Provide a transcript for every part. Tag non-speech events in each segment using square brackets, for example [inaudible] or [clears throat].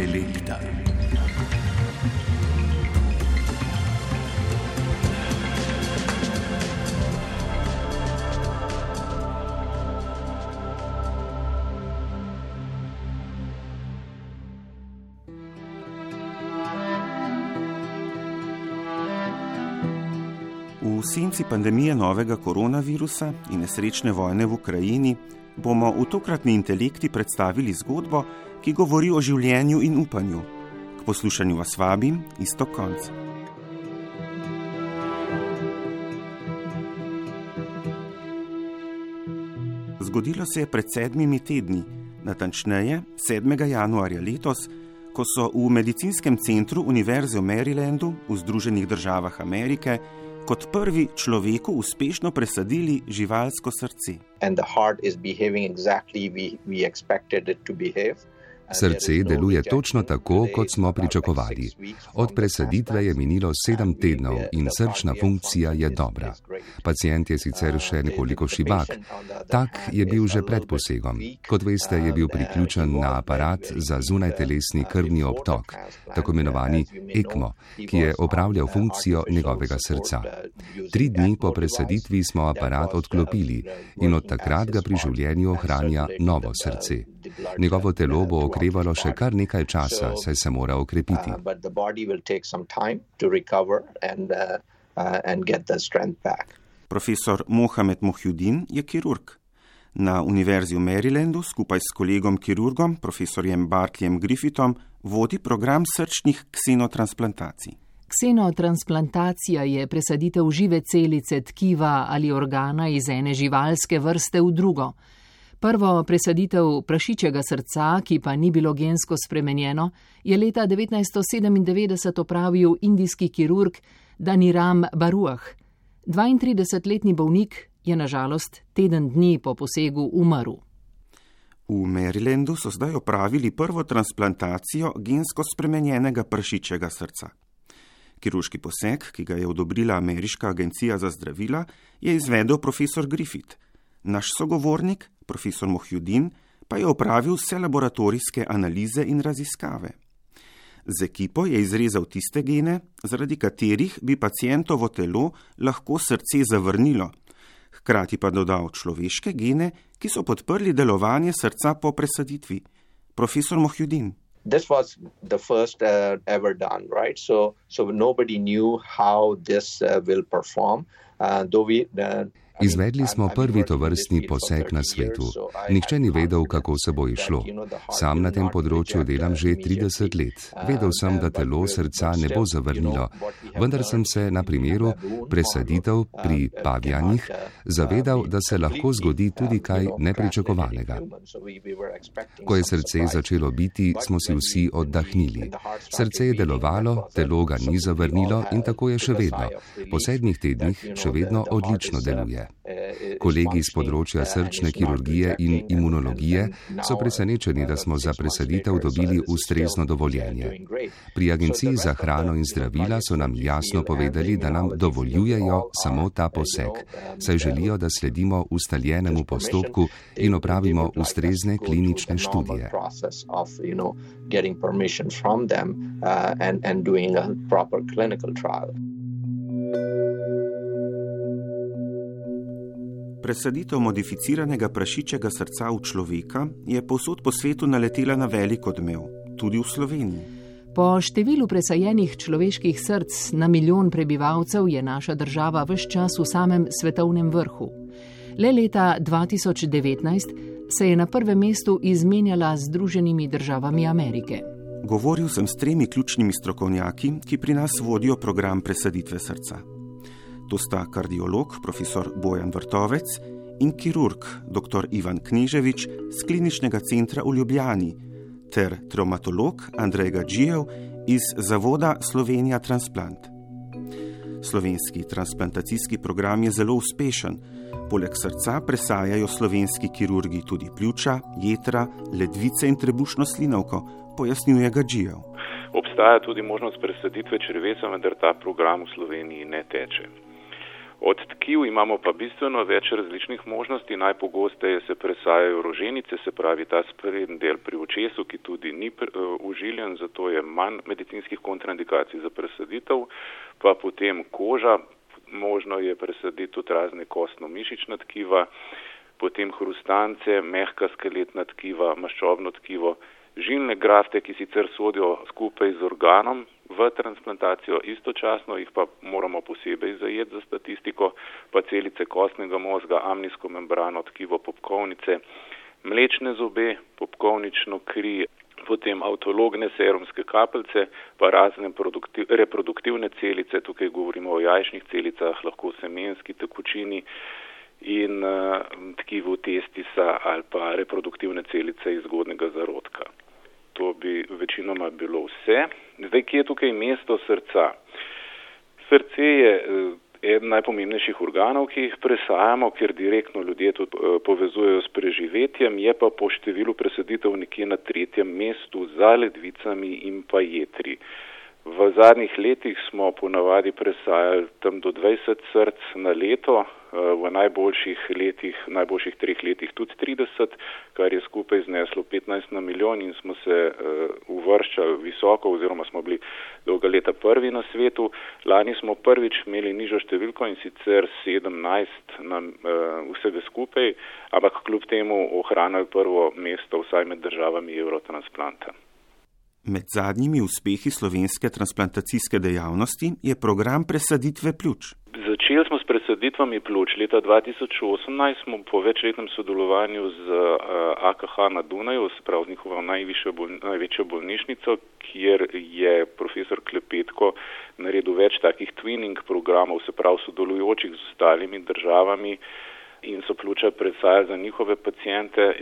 Intelekta. V senci pandemije novega koronavirusa in nesrečne vojne v Ukrajini bomo v tokratni intelekti predstavili zgodbo, ki govori o življenju in upanju. K poslušanju vas vabim isto konc. Zgodilo se je pred sedmimi tedni, natančneje 7. januarja letos, ko so v medicinskem centru Univerze v Marylandu v Združenih državah Amerike kot prvi človeku uspešno presadili živalsko srce. Srce deluje točno tako, kot smo pričakovali. Od presaditve je minilo sedem tednov in srčna funkcija je dobra. Pacijent je sicer še nekoliko šibak. Tak je bil že pred posegom. Kot veste, je bil priključen na aparat za zunajtelesni krvni obtok, tako imenovani ECMO, ki je opravljal funkcijo njegovega srca. Tri dni po presaditvi smo aparat odklopili in od takrat ga pri življenju ohranja novo srce. Njegovo telo bo okrevalo še kar nekaj časa, saj se mora okrepiti. Profesor Mohamed Mohjudin je kirurg. Na Univerzi v Marylandu skupaj s kolegom kirurgom, profesorjem Bartlijem Griffithom, vodi program srčnih ksenotransplantancij. Ksenotransplantacija je presaditev žive celice tkiva ali organa iz ene živalske vrste v drugo. Prvo presaditev prašičjega srca, ki pa ni bilo gensko spremenjeno, je leta 1997 opravil indijski kirurg Daniram Baruah. 32-letni bolnik je nažalost teden dni po posegu umrl. V Marylandu so zdaj opravili prvo transplantacijo gensko spremenjenega prašičjega srca. Kirurški poseg, ki ga je odobrila Ameriška agencija za zdravila, je izvedel profesor Griffith. Naš sogovornik, profesor Mohjudin, pa je opravil vse laboratorijske analize in raziskave. Z ekipo je izrezal tiste gene, zaradi katerih bi pacijentovo telo lahko srce zavrnilo, hkrati pa dodal človeške gene, ki so podprli delovanje srca po presaditvi. Profesor Mohjudin. This was the first uh, ever done, right? So, so nobody knew how this uh, will perform. Uh, though we, uh, Izvedli smo prvi tovrstni poseg na svetu. Nihče ni vedel, kako se bo išlo. Sam na tem področju delam že 30 let. Vedel sem, da telo srca ne bo zavrnilo, vendar sem se na primeru presaditev pri pavjanih zavedal, da se lahko zgodi tudi kaj nepričakovanega. Ko je srce začelo biti, smo si vsi oddahnili. Srce je delovalo, telo ga ni zavrnilo in tako je še vedno. Po sedmih tednih še vedno odlično deluje. Kolegi z področja srčne kirurgije in imunologije so presenečeni, da smo za presaditev dobili ustrezno dovoljenje. Pri Agenciji za hrano in zdravila so nam jasno povedali, da nam dovoljujejo samo ta poseg, saj želijo, da sledimo ustaljenemu postopku in opravimo ustrezne klinične študije. Presaditev modificiranega prašičjega srca v človeka je posod po svetu naletela na velik odmev, tudi v Sloveniji. Po številu presajenih človeških src na milijon prebivalcev je naša država vse čas v samem svetovnem vrhu. Le leta 2019 se je na prvem mestu izmenjala z Združenimi državami Amerike. Govoril sem s tremi ključnimi strokovnjaki, ki pri nas vodijo program presaditve srca. To sta kardiolog profesor Bojan Vrtovec in kirurg dr. Ivan Kneževič z kliničnega centra v Ljubljani ter traumatolog Andrej Gađijev iz Zavoda Slovenija Transplant. Slovenski transplantacijski program je zelo uspešen. Poleg srca presajajo slovenski kirurgi tudi pljuča, jetra, ledvice in trebušno slinavko, pojasnjuje Gađijev. Obstaja tudi možnost presaditve črvesa, vendar ta program v Sloveniji ne teče. Od tkiv imamo pa bistveno več različnih možnosti. Najpogosteje se presajajo roženice, se pravi ta sprednji del pri očesu, ki tudi ni uh, užiljen, zato je manj medicinskih kontraindikacij za presaditev, pa potem koža, možno je presaditi tudi razne kostno-mišična tkiva, potem hrustance, mehka skeletna tkiva, maščobno tkivo, žilne grafte, ki sicer sodijo skupaj z organom, v transplantacijo, istočasno jih pa moramo posebej zajeti za statistiko, pa celice kostnega mozga, amnijsko membrano, tkivo popkovnice, mlečne zobe, popkovnično kri, potem autologne serumske kapljice, pa razne reproduktivne celice, tukaj govorimo o jajčnih celicah, lahko semenski tekočini in uh, tkivo testisa ali pa reproduktivne celice iz zgodnega zarodka to bi večinoma bilo vse. Zdaj, kje je tukaj mesto srca? Srce je eh, eden najpomembnejših organov, ki jih presajamo, ker direktno ljudje tudi eh, povezujejo s preživetjem, je pa po številu presaditev nekje na tretjem mestu za ledvicami in pa jetri. V zadnjih letih smo ponavadi presajali tam do 20 src na leto, v najboljših letih, najboljših treh letih tudi 30, kar je skupaj zneslo 15 na milijon in smo se uh, uvrščali visoko oziroma smo bili dolga leta prvi na svetu. Lani smo prvič imeli nižjo številko in sicer 17 na uh, vsega skupaj, ampak kljub temu ohranili prvo mesto vsaj med državami Eurotransplanta. Med zadnjimi uspehi slovenske transplantacijske dejavnosti je program presaditve pljuč. Začeli smo s presaditvami pljuč. Leta 2018 smo po večletnem sodelovanju z AKH na Dunaju, se pravi njihovo največjo bolnišnico, kjer je profesor Klepetko naredil več takih twinning programov, se pravi sodelujočih z ostalimi državami in so pljuča predstavljali za njihove pacijente,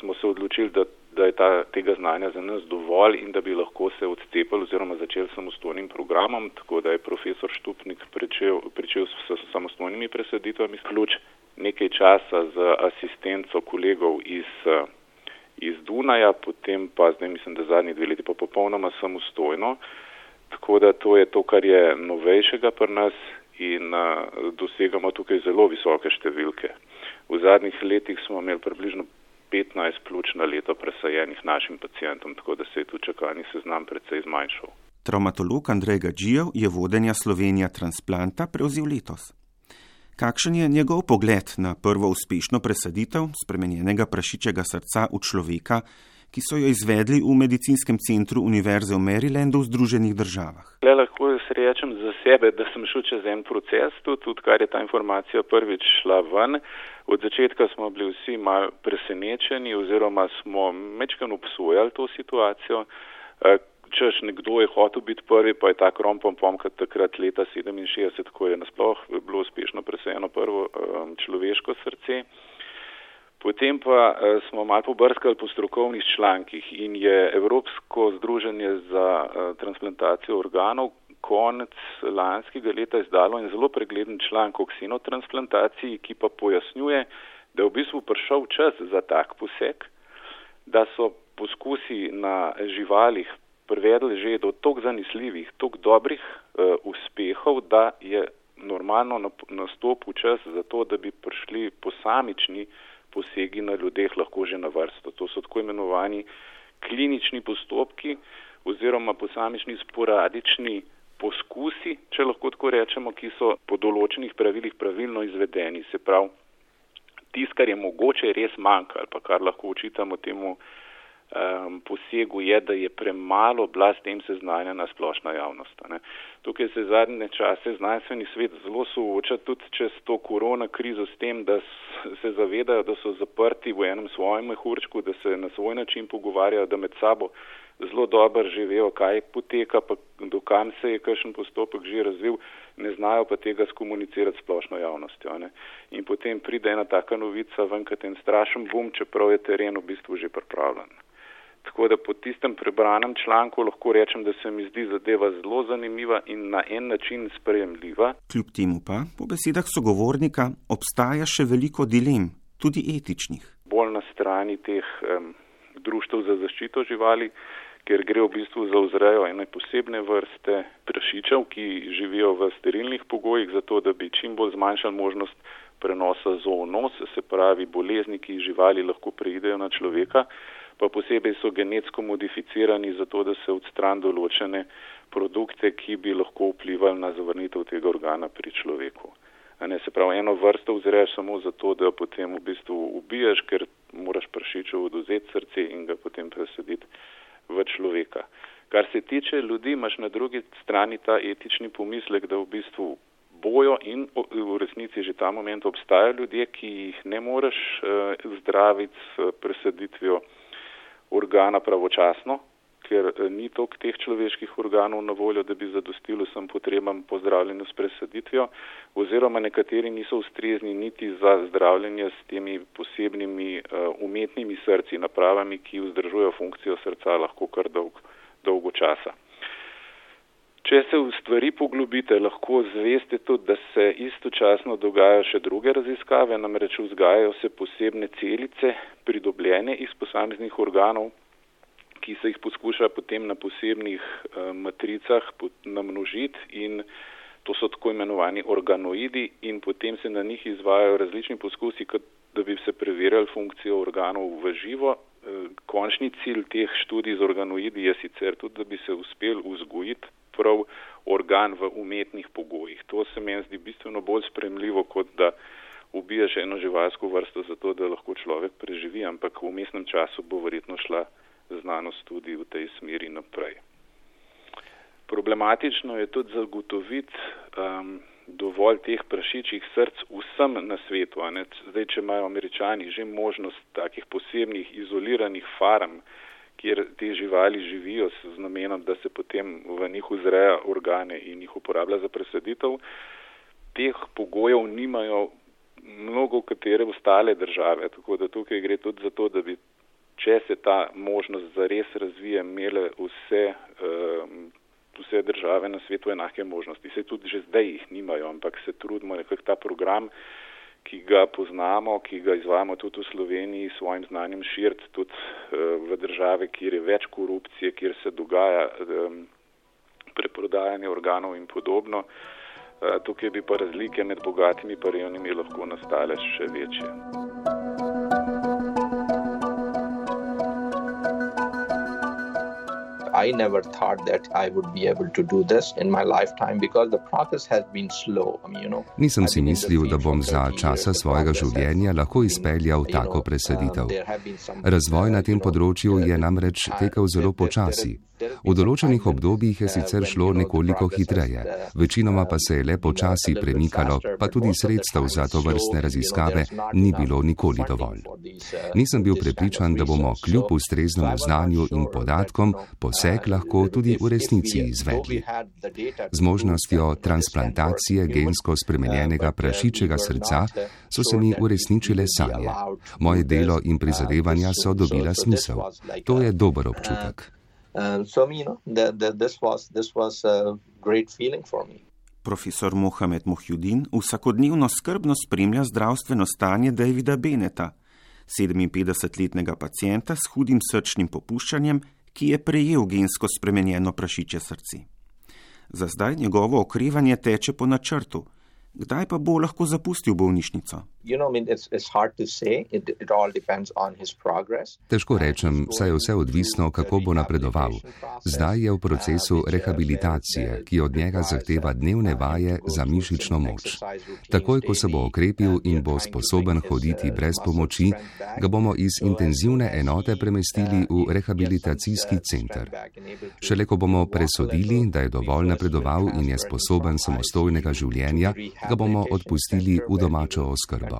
smo se odločili, da da je ta, tega znanja za nas dovolj in da bi lahko se odcepili oziroma začeli samostojnim programom, tako da je profesor Štupnik pričel, pričel s, s samostojnimi presaditvami ključ nekaj časa z asistenco kolegov iz, iz Dunaja, potem pa zdaj mislim, da zadnji dve leti pa popolnoma samostojno. Tako da to je to, kar je novejšega pri nas in a, dosegamo tukaj zelo visoke številke. V zadnjih letih smo imeli približno 15 pljuč na leto presajenih našim pacijentom, tako da se je tu čakalni seznam precej zmanjšal. Traumatolog Andrej Gađijev je vodenja Slovenija transplanta prevzel letos. Kakšen je njegov pogled na prvo uspešno presaditev spremenjenega prašičega srca v človeka, ki so jo izvedli v medicinskem centru Univerze v Marylandu v Združenih državah? Le lahko jaz rečem za sebe, da sem šel čez en proces, tudi kar je ta informacija prvič šla ven. Od začetka smo bili vsi mal presenečeni oziroma smo mečkan obsojali to situacijo. Eh, češ nekdo je hotel biti prvi, pa je ta krompom pomkrat takrat leta 67, ko je nasploh bilo uspešno presajeno prvo um, človeško srce. Potem pa uh, smo malo pobrskali po strokovnih člankih in je Evropsko združenje za uh, transplantacijo organov konec lanskega leta izdalo en zelo pregleden članek o ksenotransplantaciji, ki pa pojasnjuje, da je v bistvu prišel čas za tak poseg, da so poskusi na živalih privedli že do tok zanesljivih, tok dobrih uh, uspehov, da je normalno nastopil čas za to, da bi prišli posamični posegi na ljudeh lahko že na vrsto. To so tako imenovani klinični postopki oziroma posamični sporadični poskusi, če lahko tako rečemo, ki so po določenih pravilih pravilno izvedeni. Se pravi, tis, kar je mogoče res manjka ali pa kar lahko učitamo temu um, posegu, je, da je premalo bila s tem seznanjena splošna javnost. Ne. Tukaj se zadnje čase znanstveni svet zelo sooča tudi čez to korona krizo s tem, da se zavedajo, da so zaprti v enem svojem mehurčku, da se na svoj način pogovarjajo, da med sabo zelo dobro že vejo, kaj poteka, pa dokam se je kakšen postopek že razvil, ne znajo pa tega skomunicirati splošno javnostjo. Ne. In potem pride ena taka novica ven, kot en strašen bum, čeprav je teren v bistvu že pripravljen. Tako da po tistem prebranem članku lahko rečem, da se mi zdi zadeva zelo zanimiva in na en način sprejemljiva. Kljub temu pa, po besedah sogovornika, obstaja še veliko dilem, tudi etičnih. Bolj na strani teh um, društv za zaščito živali, ker gre v bistvu za vzrejo ene posebne vrste prašičev, ki živijo v sterilnih pogojih, zato da bi čim bolj zmanjšali možnost prenosa zoonos, se pravi bolezni, ki živali lahko preidejo na človeka, pa posebej so genetsko modificirani zato, da se odstran določene produkte, ki bi lahko vplivali na zavrnitev tega organa pri človeku. Ne, se pravi, eno vrsto vzreješ samo zato, da potem v bistvu ubiješ, ker moraš prašiču oduzeti srce in ga potem presaditi v človeka. Kar se tiče ljudi, imaš na drugi strani ta etični pomislek, da v bistvu bojo in v resnici že ta moment obstajajo ljudje, ki jih ne moreš uh, zdraviti s presaditvijo organa pravočasno, ker eh, ni toliko teh človeških organov na voljo, da bi zadostilo vsem potrebam po zdravljenju s presaditvijo, oziroma nekateri niso ustrezni niti za zdravljenje s temi posebnimi uh, umetnimi srci, napravami, ki vzdržujejo funkcijo srca lahko kar dolg, dolgo časa. Če se v stvari poglobite, lahko zveste tudi, da se istočasno dogajajo še druge raziskave, namreč vzgajajo se posebne celice, pridobljene iz posameznih organov, ki se jih poskuša potem na posebnih uh, matricah namnožiti in to so tako imenovani organoidi in potem se na njih izvajajo različni poskusi, kot da bi se preverjali funkcijo organov v živo. Uh, končni cilj teh študij z organoidi je sicer tudi, da bi se uspel vzgojiti prav organ v umetnih pogojih. To se meni zdi bistveno bolj spremljivo, kot da ubiješ eno živalsko vrsto zato, da lahko človek preživi, ampak v umestnem času bo verjetno šla znanost tudi v tej smeri naprej. Problematično je tudi zagotoviti um, dovolj teh prašičjih src vsem na svetu. Zdaj, če imajo američani že možnost takih posebnih izoliranih farm, kjer te živali živijo z namenom, da se potem v njih vzreja organe in jih uporablja za presaditev, teh pogojev nimajo mnogo katere ostale države. Tako da tukaj gre tudi za to, da bi če se ta možnost zares razvije, imele vse, uh, vse države na svetu enake možnosti. Se tudi že zdaj jih nimajo, ampak se trudimo nekako ta program, ki ga poznamo, ki ga izvajamo tudi v Sloveniji, s svojim znanjem širiti tudi uh, v države, kjer je več korupcije, kjer se dogaja preprodajanje organov in podobno. Uh, tukaj bi pa razlike med bogatimi in revnimi lahko nastale še večje. I never thought that I would be able to do this in my lifetime because the process has been slow. I mean, you know, Nisem si mislil, da bom za časa svojega življenja lahko izpeljal tako presaditev. Razvoj na tem področju je namreč tekel zelo počasi. V določenih obdobjih je sicer šlo nekoliko hitreje, večinoma pa se je le počasi premikalo, pa tudi sredstev za to vrstne raziskave ni bilo nikoli dovolj. Nisem bil prepričan, da bomo kljub ustreznemu znanju in podatkom poseg lahko tudi v resnici izvedli. Z možnostjo transplantacije gensko spremenjenega prašičega srca so se mi uresničile sanje. Moje delo in prizadevanja so dobila smisel. To je dober občutek. Um, so, you know, the, the, this was, this was a great feeling for me. Profesor Mohamed Mohjudin vsakodnevno skrbno spremlja zdravstveno stanje Davida Beneta, 57-letnega pacijenta s hudim srčnim popuščanjem, ki je prejel gensko spremenjeno prašiče srce. Za zdaj njegovo okrevanje teče po načrtu, kdaj pa bo lahko zapustil bolnišnico? Težko rečem, saj je vse odvisno, kako bo napredoval. Zdaj je v procesu rehabilitacije, ki od njega zahteva dnevne vaje za mišično moč. Takoj, ko se bo okrepil in bo sposoben hoditi brez pomoči, ga bomo iz intenzivne enote premestili v rehabilitacijski center. Šele ko bomo presodili, da je dovolj napredoval in je sposoben samostojnega življenja, ga bomo odpustili v domačo oskrbo.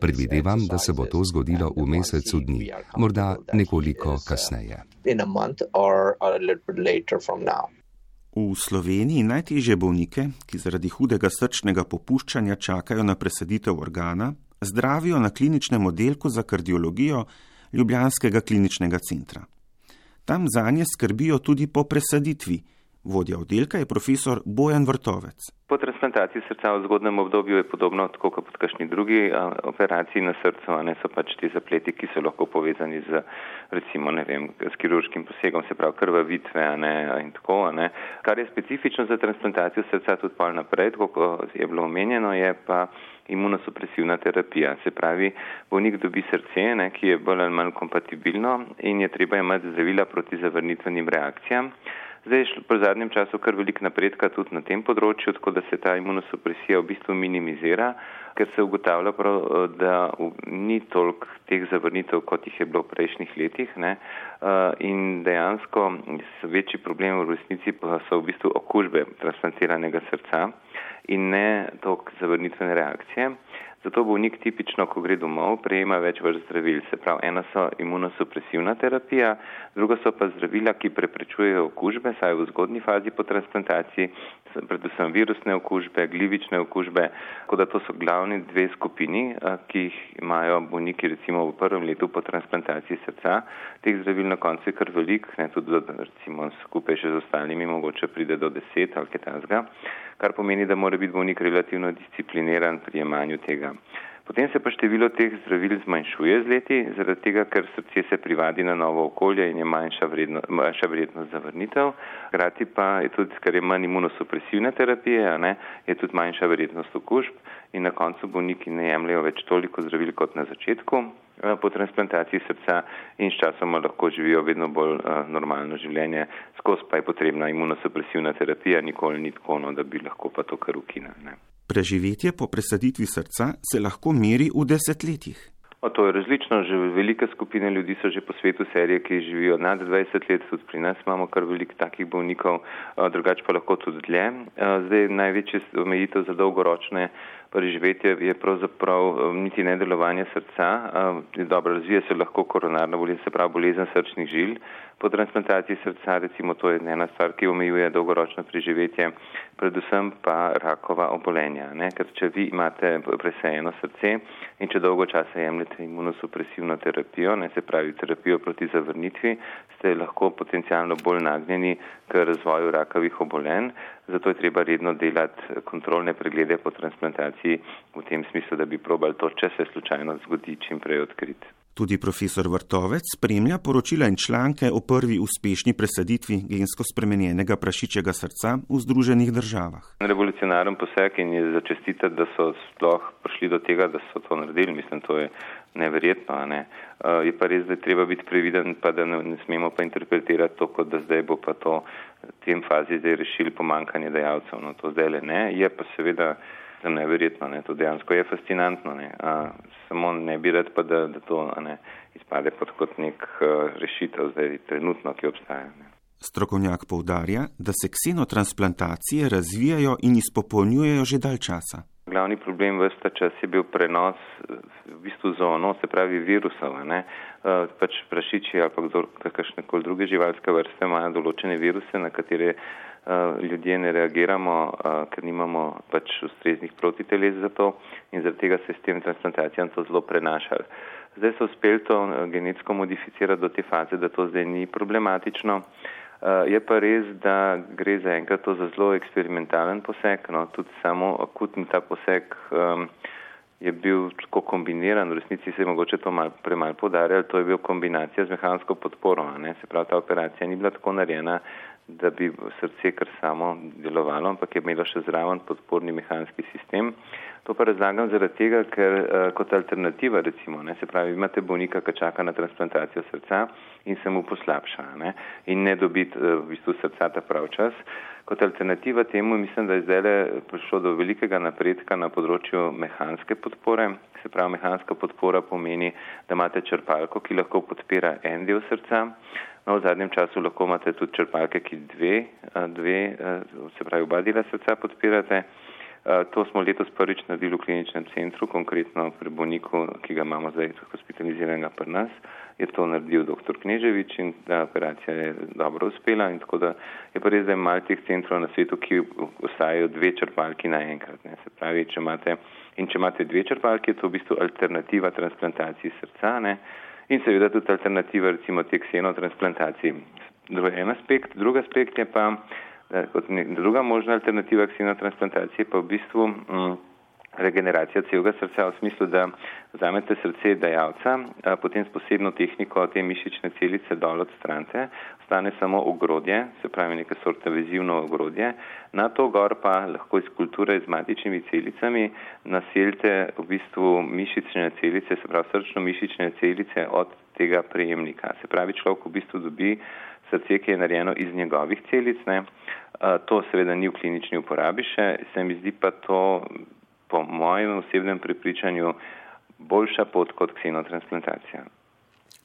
Predvidevam, da se bo to zgodilo v mesecu dni, morda nekoliko kasneje. V Sloveniji najtežje bolnike, ki zaradi hudega srčnega popuščanja čakajo na presaditev organa, zdravijo na kliničnem oddelku za kardiologijo Ljubljanskega kliničnega centra. Tam za nje skrbijo tudi po presaditvi, Vodja oddelka je profesor Bojan Vrtovec. Po transplantaciji srca v zgodnem obdobju je podobno tako kot pri kakšni drugi operaciji na srcu, a ne so pač ti zapleti, ki so lahko povezani z recimo, ne vem, s kirurškim posegom, se pravi krvavitve, a ne, in tako, a ne. Kar je specifično za transplantacijo srca tudi pol naprej, tako kot je bilo omenjeno, je pa imunosupresivna terapija. Se pravi, bolnik dobi srce, ne, ki je bolj ali manj kompatibilno in je treba imeti zdravila proti zavrnitvenim reakcijam. Zdaj je po zadnjem času kar velik napredka tudi na tem področju, tako da se ta imunosupresija v bistvu minimizira, ker se ugotavlja prav, da ni toliko teh zavrnitev, kot jih je bilo v prejšnjih letih. Ne? In dejansko večji problem v resnici pa so v bistvu okužbe transplantiranega srca in ne toliko zavrnitvene reakcije. Zato bolnik tipično, ko gre domov, prejema več vrst zdravil. Se pravi, ena so imunosupresivna terapija, druga so pa zdravila, ki preprečujejo okužbe, saj v zgodni fazi po transplantaciji, predvsem virusne okužbe, glivične okužbe, tako da to so glavni dve skupini, ki jih imajo bolniki recimo v prvem letu po transplantaciji srca. Teh zdravil na koncu je kar velik, ne tudi recimo skupaj še z ostalimi mogoče pride do deset ali kaj takega kar pomeni, da mora biti bolnik relativno discipliniran pri jemanju tega. Potem se pa število teh zdravil zmanjšuje z leti, zaradi tega, ker srce se privadi na novo okolje in je manjša, vredno, manjša vrednost zavrnitev. Hkrati pa je tudi, ker je manj imunosupresivne terapije, ne, je tudi manjša vrednost okužb in na koncu bolniki ne jemljajo več toliko zdravil kot na začetku po transplantaciji srca in s časoma lahko živijo vedno bolj uh, normalno življenje, skozi pa je potrebna imunosupresivna terapija, nikoli ni tako, no, da bi lahko pa to kar ukinili. Preživetje po presaditvi srca se lahko meri v desetletjih. O, to je različno, že velike skupine ljudi so že po svetu serije, ki živijo nad 20 let, tudi pri nas imamo kar veliko takih bolnikov, drugače pa lahko tudi dlje. Zdaj največji omejitev za dolgoročne preživetje je pravzaprav niti nedelovanje srca, dobro razvija se lahko koronarna bolezen, se pravi bolezen srčnih žil. Po transplantaciji srca recimo to je ena stvar, ki omejuje dolgoročno preživetje, predvsem pa rakova obolenja. Ne? Ker če vi imate presejeno srce in če dolgo časa jemljete imunosupresivno terapijo, ne se pravi terapijo proti zavrnitvi, ste lahko potencialno bolj nagnjeni k razvoju rakavih obolenj. Zato je treba redno delati kontrolne preglede po transplantaciji v tem smislu, da bi probali to, če se slučajno zgodi, čim prej odkriti. Tudi profesor Vrtovec spremlja poročila in članke o prvi uspešni presaditvi gensko spremenjenega prašičjega srca v Združenih državah. Revolucionaren poseg in je začestiti, da so sploh prišli do tega, da so to naredili. Mislim, to je neverjetno. Ne? Uh, je pa res, da je treba biti previden, pa da ne, ne smemo pa interpretirati to, kot da zdaj bo pa to v tem fazi zdaj rešili pomankanje dejavcev. No, to zdaj le ne. Je pa seveda neverjetno, ne? to dejansko je fascinantno. Ne? Uh, samo ne bi rad pa, da, da to ne, izpade pod kot nek uh, rešitev zdaj trenutno, ki obstaja. Ne? Strokovnjak povdarja, da se ksenotransplantacije razvijajo in izpopolnjujejo že dalj časa. Glavni problem v ta čas je bil prenos v bistvu zoono, se pravi virusov. Ne? Pač prašiči ali pa kakšne koli druge živalske vrste imajo določene viruse, na katere ljudje ne reagiramo, ker nimamo pač ustreznih protiteles za to in zaradi tega se s tem transplantacijam to zelo prenašali. Zdaj so uspeli to genetsko modificirati do te faze, da to zdaj ni problematično. Je pa res, da gre za enkrat to za zelo eksperimentalen poseg, no, tudi samo akutni ta poseg um, je bil tako kombiniran, v resnici se je mogoče to mal, premal podarjali, to je bil kombinacija z mehansko podporo, ne, se pravi, ta operacija ni bila tako narejena, da bi srce kar samo delovalo, ampak je imelo še zraven podporni mehanski sistem. To pa razlagam zaradi tega, ker uh, kot alternativa, recimo, ne, se pravi, imate bolnika, ki čaka na transplantacijo srca in se mu poslabša ne, in ne dobiti uh, v bistvu srca ta prav čas. Kot alternativa temu mislim, da je zdaj prišlo do velikega napredka na področju mehanske podpore. Se pravi, mehanska podpora pomeni, da imate črpalko, ki lahko podpira en del srca. No, v zadnjem času lahko imate tudi črpalke, ki dve, uh, dve uh, se pravi, oba dela srca podpirate. Eh, to smo letos prvič naredili v kliničnem centru, konkretno pri bolniku, ki ga imamo zdaj hospitaliziranega pri nas. Je to naredil dr. Kneževič in ta operacija je dobro uspela tako da je pa res, da je malo teh centrov na svetu, ki ostajajo dve črpalki naenkrat. Se pravi, če imate, in če imate dve črpalki, je to v bistvu alternativa transplantaciji srca ne? in seveda tudi alternativa recimo te ksenotransplantaciji. Drugi aspekt, drugi aspekt je pa, Kot druga možna alternativa ksenotransplantacije pa v bistvu mm, regeneracija celega srca v smislu, da vzamete srce dajalca, potem s posebno tehniko te mišične celice dol odstranite, ostane samo ogrodje, se pravi neke sorte vezivno ogrodje, na to gor pa lahko iz kulture z matičnimi celicami naseljite v bistvu mišične celice, se pravi srčno mišične celice od tega prejemnika. Se pravi, človek v bistvu dobi srce, ki je narejeno iz njegovih celic. Ne. To seveda ni v klinični uporabi še, se mi zdi pa to po mojem osebnem prepričanju boljša pot kot ksenotransplantacija.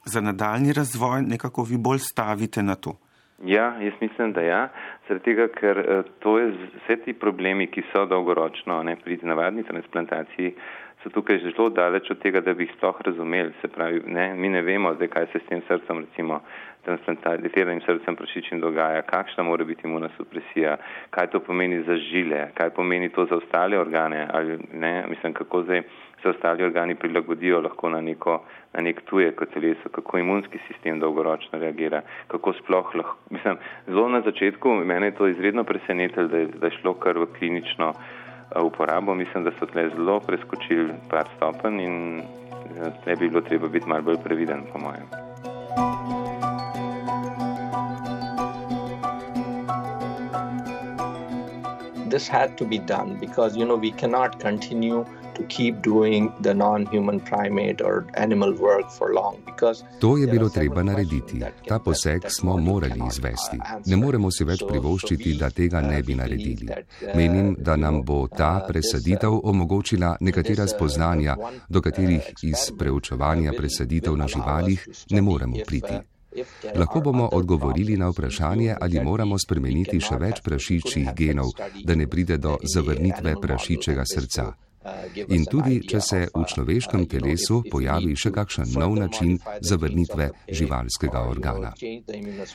Za nadaljni razvoj nekako vi bolj stavite na to. Ja, jaz mislim, da ja, zaradi tega, ker eh, to je vse ti problemi, ki so dolgoročno ne, pri navadni transplantaciji, so tukaj zelo daleč od tega, da bi jih sploh razumeli. Se pravi, ne, mi ne vemo zdaj, kaj se s tem srcem, recimo transplantiranim srcem prašičim dogaja, kakšna mora biti imunosupresija, kaj to pomeni za žile, kaj pomeni to za ostale organe, ali ne, mislim, kako zdaj se ostali organi prilagodijo lahko na, neko, na nek tuje kot teleso, kako imunski sistem dolgoročno reagira, kako sploh lahko, mislim, zelo na začetku, mene je to izredno presenetilo, da, da je šlo kar v klinično uporabo, mislim, da so tle zelo preskočili par stopenj in ne bi bilo treba biti malo bolj previden, po mojem. This had to be done because you know we cannot continue To je bilo treba narediti. Ta poseg smo morali izvesti. Ne moremo si več privoščiti, da tega ne bi naredili. Menim, da nam bo ta presaditev omogočila nekatera spoznanja, do katerih iz preučevanja presaditev na živalih ne moremo priti. Lahko bomo odgovorili na vprašanje, ali moramo spremeniti še več prašičjih genov, da ne pride do zavrnitve prašičjega srca. In tudi, če se v človeškem telesu pojavi še kakšen nov način zavrnitve živalskega organa.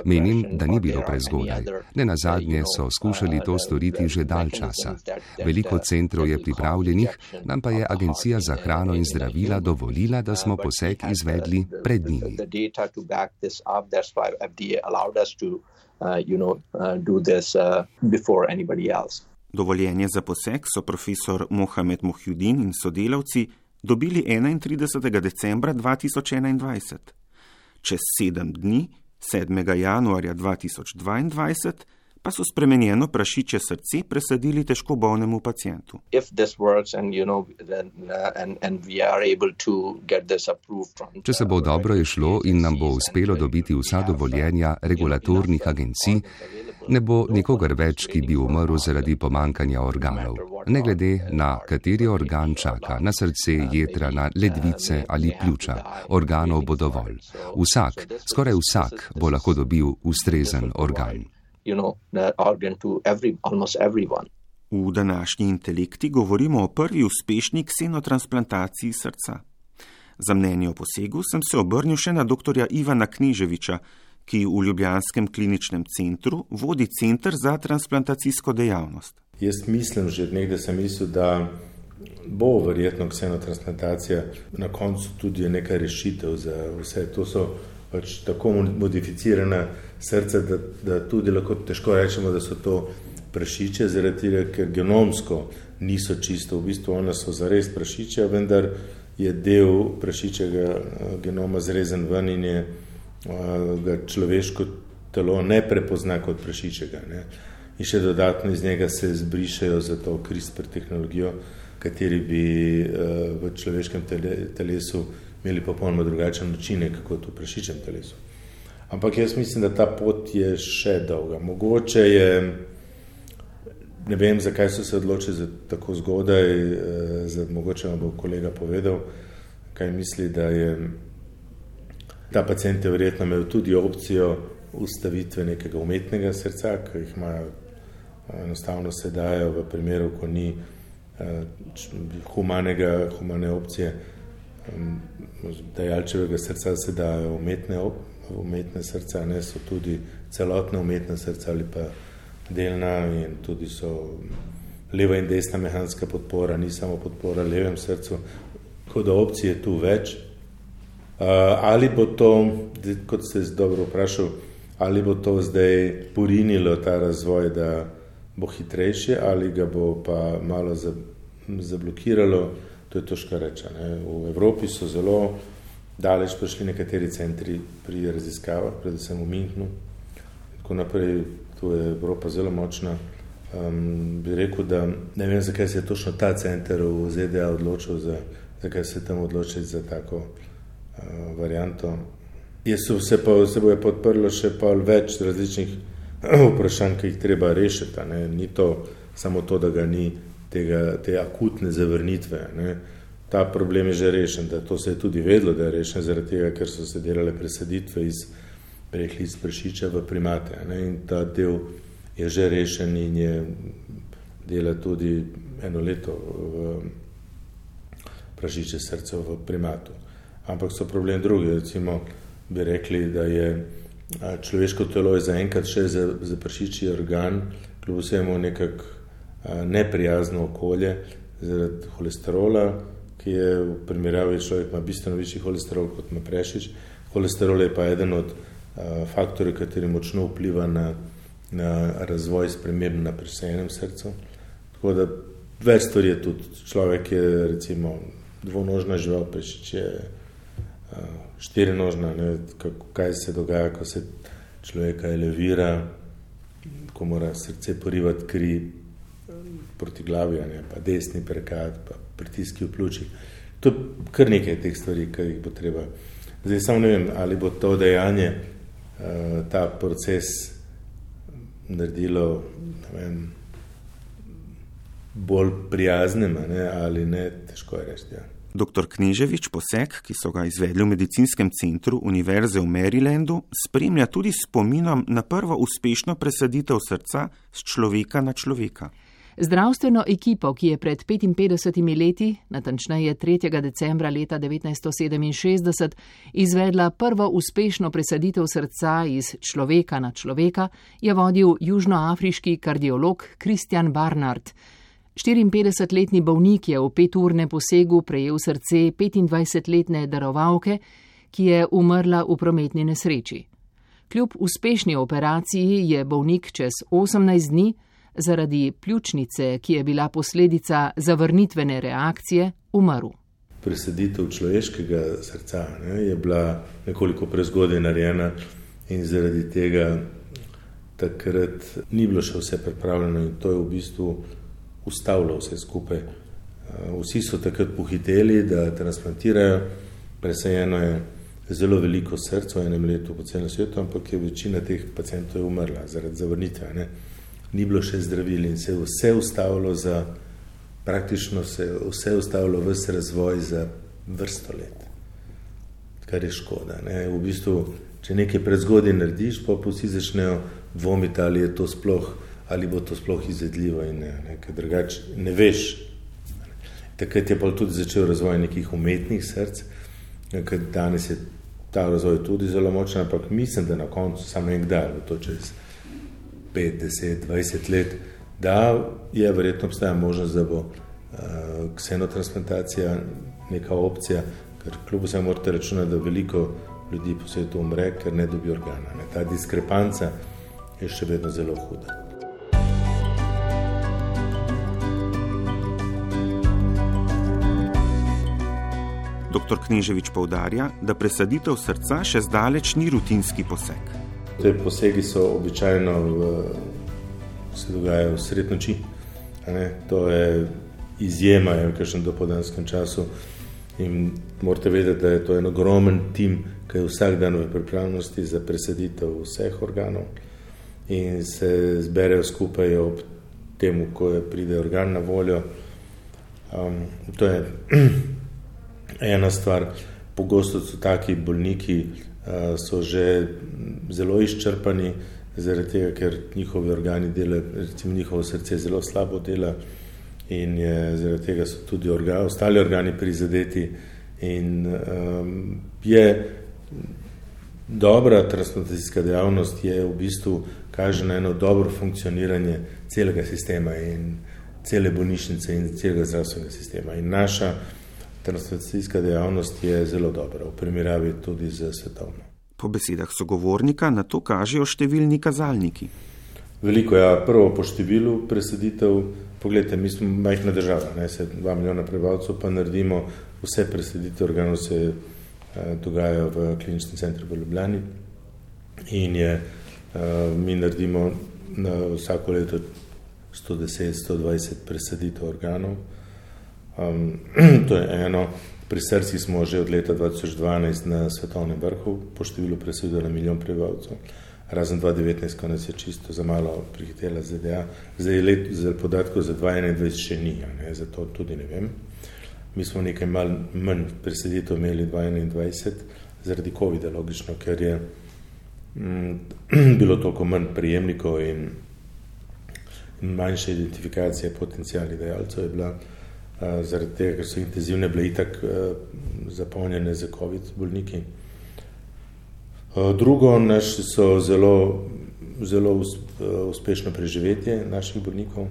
Menim, da ni bilo prezgodaj. Ne na zadnje so skušali to storiti že dalj časa. Veliko centrov je pripravljenih, nam pa je Agencija za hrano in zdravila dovolila, da smo poseg izvedli pred njimi. Uh, you know, uh, do this uh, before anybody else. Dovoljenje za poseg so profesor Mohamed Mohjudin in sodelavci dobili 31. decembra 2021. Čez sedem dni, 7. januarja 2022, pa so spremenjeno prašiče srce presadili težko bolnemu pacijentu. Uh, Če se bo dobro išlo in nam bo uspelo dobiti vsa dovoljenja regulatornih agencij, ne bo nikogar več, ki bi umrl zaradi pomankanja organov. Ne glede na kateri organ čaka, na srce, jedra, na ledvice ali pljuča, organov bo dovolj. Vsak, skoraj vsak, bo lahko dobil ustrezen organ. V današnji intelekti govorimo o prvi uspešni ksenotransplantaciji srca. Za mnenje o posegu sem se obrnil še na dr. Ivana Kniževiča, ki v Ljubljanskem kliničnem centru vodi centr za transplantacijsko dejavnost. Jaz mislim že nekaj, da sem mislil, da bo verjetno ksenotransplantacija na koncu tudi neka rešitev za vse. To so pač tako modificirana srca, da, da tudi lahko težko rečemo, da so to prašiče, zaradi tega, ker genomsko niso čisto, v bistvu one so zares prašiče, vendar je del prašičega eh, genoma zrezen ven in je ga človeško telo ne prepozna kot prašičega. Ne. In še dodatno iz njega se zbrišajo za to CRISPR tehnologijo, kateri bi v človeškem telesu imeli popolnoma drugačen način, kot v prašičem telesu. Ampak jaz mislim, da ta pot je še dolga. Mogoče je, ne vem, zakaj so se odločili za tako zgodaj, za, mogoče vam bo kolega povedal, kaj misli, da je Ta pacijent je verjetno imel tudi opcijo ustavitve nekega umetnega srca, ki jih imajo enostavno se dajo v primeru, ko ni uh, humanega, humane opcije um, dajalčevega srca, se dajo umetne, umetne srca, ne so tudi celotne umetne srca ali pa delna in tudi so leva in desna mehanska podpora, ni samo podpora levem srcu, tako da opcije je tu več. Uh, ali bo to, kot ste dobro vprašali, ali bo to zdaj porinilo ta razvoj, da bo hitrejši, ali ga bo pa malo zablokiralo, to je težko reči. V Evropi so zelo daleč prišli nekateri centri pri raziskavah, predvsem v naprej, tu je Evropa zelo močna. Um, bi rekel, da ne vem, zakaj se je točno ta center v ZDA odločil, za, zakaj se je tam odločil za tako uh, varianto. Jaz se, pa, se bo je podprlo še pa več različnih [clears throat] vprašanj, ki jih treba rešiti. Ne. Ni to samo to, da ga ni tega, te akutne zavrnitve. Ne. Ta problem je že rešen, da to se je tudi vedlo, da je rešen zaradi tega, ker so se delale presaditve iz prehli iz pršiča v primate. Ne. In ta del je že rešen in je dela tudi eno leto v prašiče srca v primatu. Ampak so problem drugi, recimo bi rekli, da je človeško telo je zaenkrat še za, za pršiči organ, kljub vsemu nekako neprijazno okolje zaradi holesterola, ki je v primerjavi človek ima bistveno višji holesterol kot ima prešič. Holesterol je pa eden od faktorjev, kateri močno vpliva na, na razvoj sprememb na presejenem srcu. Tako da več stvari je tudi. Človek je recimo dvonožna žival, prešič je štirinožna, ne, kaj se dogaja, ko se človeka elevira, ko mora srce porivati kri proti glavi, ne, pa desni prekad, pa pritiski v pljučih. To je kar nekaj teh stvari, ki jih bo treba. Zdaj samo ne vem, ali bo to dejanje, ta proces naredilo vem, bolj prijaznim ne, ali ne, težko je reči. Ja. Dr. Kneževič poseg, ki so ga izvedli v medicinskem centru Univerze v Marylandu, spremlja tudi spominom na prvo uspešno presaditev srca z človeka na človeka. Zdravstveno ekipo, ki je pred 55 leti, natančneje 3. decembra leta 1967, izvedla prvo uspešno presaditev srca iz človeka na človeka, je vodil južnoafriški kardiolog Kristjan Barnard. 54-letni bolnik je v peturnem posegu prejel srce 25-letne darovalke, ki je umrla v prometni nesreči. Kljub uspešni operaciji je bolnik čez 18 dni zaradi pljučnice, ki je bila posledica zavrnitvene reakcije, umrl. Presaditev človeškega srca ne, je bila nekoliko prezgodaj narejena in zaradi tega takrat ni bilo še vse pripravljeno in to je v bistvu ustavilo vse skupaj. Eh, vsi so takrat pohiteli, da transplantirajo, presajeno je zelo veliko src v enem letu po celem svetu, ampak je večina teh pacijentov umrla zaradi zavrnitve. Ne. Ni bilo še zdravil in se je vse ustavilo za, praktično se je vse ustavilo vse razvoj za vrsto let, kar je škoda. Ne. V bistvu, če nekaj prezgodaj narediš, pa vsi začnejo dvomiti, ali je to sploh ali bo to sploh izvedljivo in ne, ne, drugače ne veš. Takrat je pa tudi začel razvoj nekih umetnih src, ker danes je ta razvoj tudi zelo močen, ampak mislim, da na koncu samo enkdaj, to čez 5, 10, 20 let, da je verjetno obstaja možnost, da bo uh, ksenotransplantacija neka opcija, ker kljub vsemu morate računati, da veliko ljudi po svetu umre, ker ne dobi organa. Ne. Ta diskrepanca je še vedno zelo huda. Dr. Kneževič povdarja, da presaditev srca še zdaleč ni rutinski poseg. Te posegi so običajno v, se dogajajo v sred noči. To je izjema v kažem dopodanskem času in morate vedeti, da je to en ogromen tim, ki je vsak dan v pripravnosti za presaditev vseh organov in se zberejo skupaj ob temu, ko je pride organ na voljo. Um, to je [clears throat] ena stvar. Pogosto so taki bolniki so že zelo izčrpani, zaradi tega, ker njihovi organi delajo, recimo njihovo srce zelo slabo dela in je, zaradi tega so tudi organi, ostali organi prizadeti. In um, je dobra transplantacijska dejavnost, je v bistvu kaže na eno dobro funkcioniranje celega sistema in cele bolnišnice in celega zdravstvenega sistema. In naša transplantacijska dejavnost je zelo dobra, v primerjavi tudi z svetovno. Po besedah sogovornika na to kažejo številni kazalniki. Veliko je, ja, prvo po številu presaditev. Poglejte, mi smo majhna država, ne se dva milijona prebivalcev, pa naredimo vse presaditev organov, se eh, dogaja v kliničnem centru v Ljubljani. In je, eh, mi naredimo na vsako leto 110-120 presaditev organov. Um, [clears throat] to je eno. Pri srci smo že od leta 2012 na svetovnem vrhu po številu presaditev na milijon prebivalcev razen 2019, ko nas je čisto za malo prihitela ZDA. Zdaj let, za podatkov za 2021 še ni, ne, zato tudi ne vem. Mi smo nekaj mal manj preseditev imeli 2021 zaradi COVID-a, logično, ker je mm, [clears throat] bilo toliko manj prijemnikov in, manjša identifikacija potencijalnih dejalcev je bila zaradi tega, ker so intenzivne bile itak a, zapolnjene za COVID bolniki. Eh, drugo, naši so zelo, zelo eh, uspešno preživetje naših bolnikov.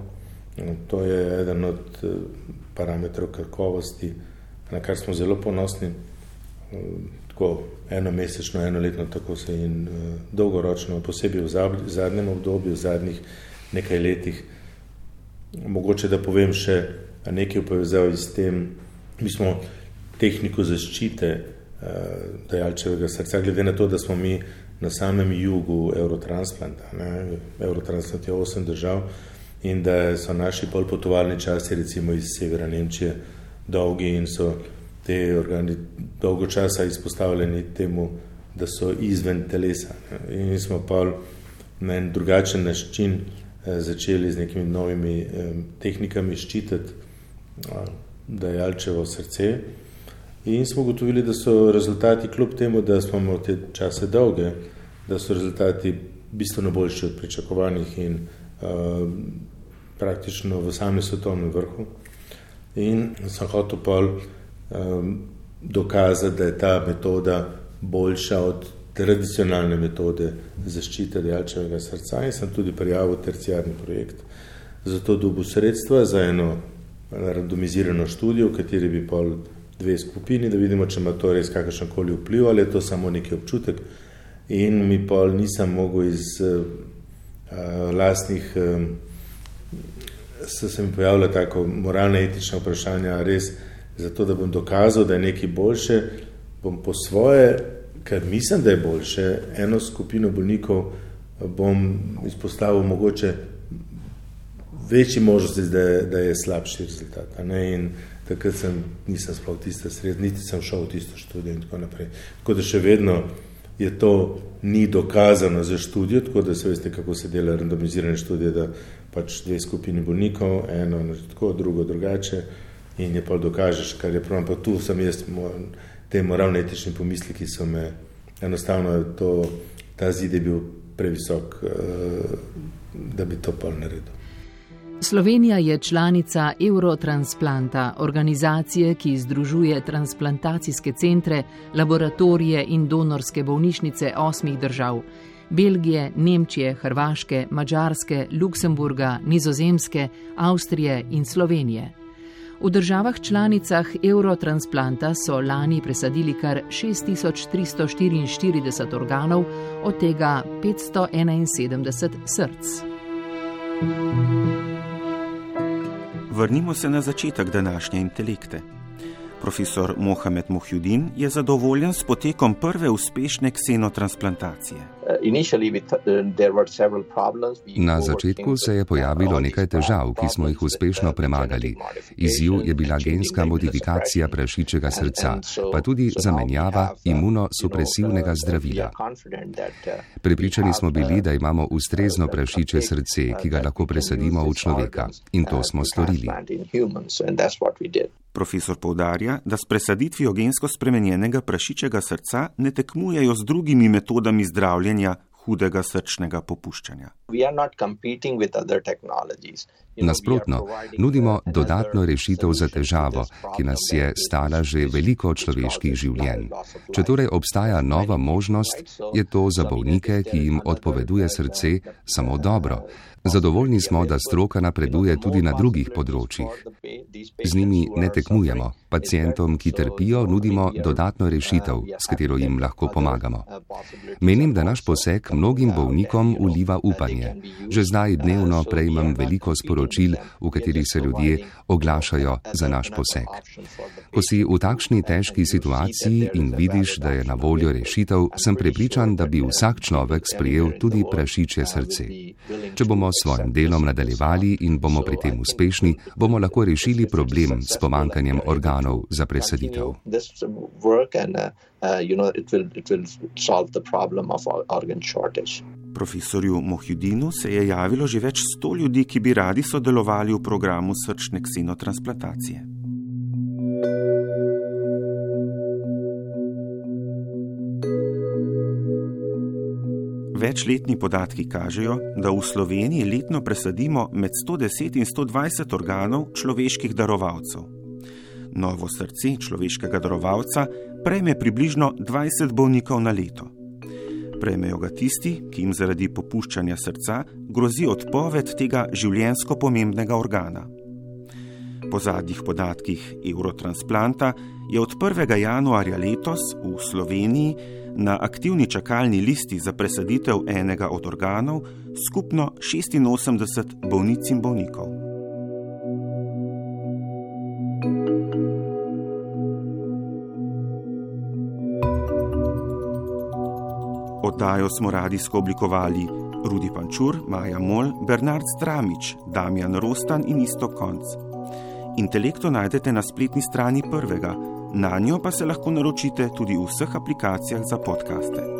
Eh, to je eden od parametrov kakovosti, na kar smo zelo ponosni. Tako eno mesečno, eno letno, tako se in dolgoročno, posebej v zadnjem obdobju, v zadnjih nekaj letih. Mogoče da povem še nekaj v povezavi s tem, mi smo tehniko zaščite dajalčevega srca, glede na to, da smo mi na samem jugu Eurotransplanta. Ne? Eurotransplant je osem držav in da so naši polpotovalni časi recimo iz severa Nemčije dolgi in so te organi dolgo časa izpostavljeni temu, da so izven telesa. In smo pa na en drugačen način eh, začeli z nekimi novimi eh, tehnikami ščititi eh, dajalčevo srce. In smo ugotovili, da so rezultati, kljub temu, da smo imeli te čase dolge, da so rezultati bistveno boljši od pričakovanih in uh, praktično v samem svetovnem vrhu. In sem hotel pa um, dokazati, da je ta metoda boljša od tradicionalne metode zaščite dejalčevega srca in sem tudi prijavil terciarni projekt. Zato dobil sredstva za eno randomizirano študijo, v kateri bi pol dve skupini, da vidimo, če ima to res kakršen koli vpliv ali je to samo neki občutek. In mi pa nisem mogel iz uh, lastnih, um, se, se mi pojavlja tako moralna, etična vprašanja, res zato, da bom dokazal, da je nekaj boljše, bom po svoje, ker mislim, da je boljše, eno skupino bolnikov bom izpostavil mogoče večji možnosti, da, da je slabši rezultat. In takrat sem, nisem sploh tiste sred, niti sem šel v tisto študijo in tako naprej. Tako da še vedno je to ni dokazano za študijo, tako da se veste, kako se dela randomizirane študije, da pač dve skupini bolnikov, eno tako, drugo drugače in je pa dokažeš, kar je prav, pa tu sem jaz, te moralne etične pomisli, ki so me, enostavno to, ta zid je bil previsok, eh, da bi to pa naredil. Slovenija je članica Eurotransplanta, organizacije, ki združuje transplantacijske centre, laboratorije in donorske bolnišnice osmih držav: Belgije, Nemčije, Hrvaške, Mačarske, Luksemburga, Nizozemske, Avstrije in Slovenije. V državah članicah Eurotransplanta so lani presadili kar 6344 organov, od tega 571 src. thank you Vrnimo se na začetek današnje intelekte. Profesor Mohamed Mohjudin je zadovoljen s potekom prve uspešne ksenotransplantacije. Na začetku se je pojavilo nekaj težav, ki smo jih uspešno premagali. Izziv je bila genska modifikacija prašičega srca, pa tudi zamenjava imunosupresivnega zdravila. Prepričani smo bili, da imamo ustrezno prašiče srce, ki ga lahko presadimo v človeka. In to smo storili. Profesor povdarja, da s presaditvijo gensko spremenjenega prašičega srca ne tekmujejo z drugimi metodami zdravljenja hudega srčnega popuščanja. Nasprotno, nudimo dodatno rešitev za težavo, ki nas je stala že veliko človeških življenj. Če torej obstaja nova možnost, je to za bolnike, ki jim odpoveduje srce, samo dobro. Zadovoljni smo, da stroka napreduje tudi na drugih področjih. Z njimi ne tekmujemo. Pacijentom, ki trpijo, nudimo dodatno rešitev, s katero jim lahko pomagamo. Menim, da naš poseg mnogim bolnikom uliva upanje. Že zdaj dnevno prejmem veliko sporočil, v katerih se ljudje oglašajo za naš poseg. Ko si v takšni težki situaciji in vidiš, da je na voljo rešitev, sem prepričan, da bi vsak človek sprejel tudi prašiče srce. Če bomo s svojim delom nadaljevali in bomo pri tem uspešni, bomo lahko rešili problem s pomankanjem organov za presaditev. Profesorju Mohjudinu se je javilo že več sto ljudi, ki bi radi sodelovali v programu srčne ksenotransplantacije. Večletni podatki kažejo, da v Sloveniji letno presadimo med 110 in 120 organov človeških darovalcev. Novo srce človeškega darovalca prejme približno 20 bolnikov na leto. Prejmejo ga tisti, ki jim zaradi popuščanja srca grozi odpoved tega življensko pomembnega organa. Po zadnjih podatkih Eurotransplanta je od 1. januarja letos v Sloveniji na aktivni čakalni listi za presaditev enega od organov skupno 86 bolnic in bolnikov. Oddajo smo radijsko oblikovali Rudi Pančur, Maja Mol, Bernard Stramič, Damjan Rostan in isto konc. Intelekto najdete na spletni strani prvega. Na njo pa se lahko naročite tudi v vseh aplikacijah za podkaste.